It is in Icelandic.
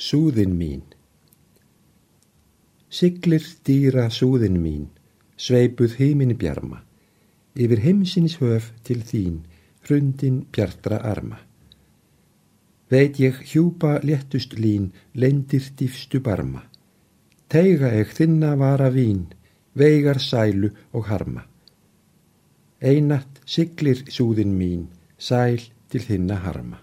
súðin mín. Siglir dýra súðin mín, sveipuð heiminni bjarma, yfir heimsins höf til þín, hrundin bjartra arma. Veit ég hjúpa léttust lín, lendir dýfstu barma. Teiga ég þinna vara vín, veigar sælu og harma. Einatt siglir súðin mín, sæl til þinna harma.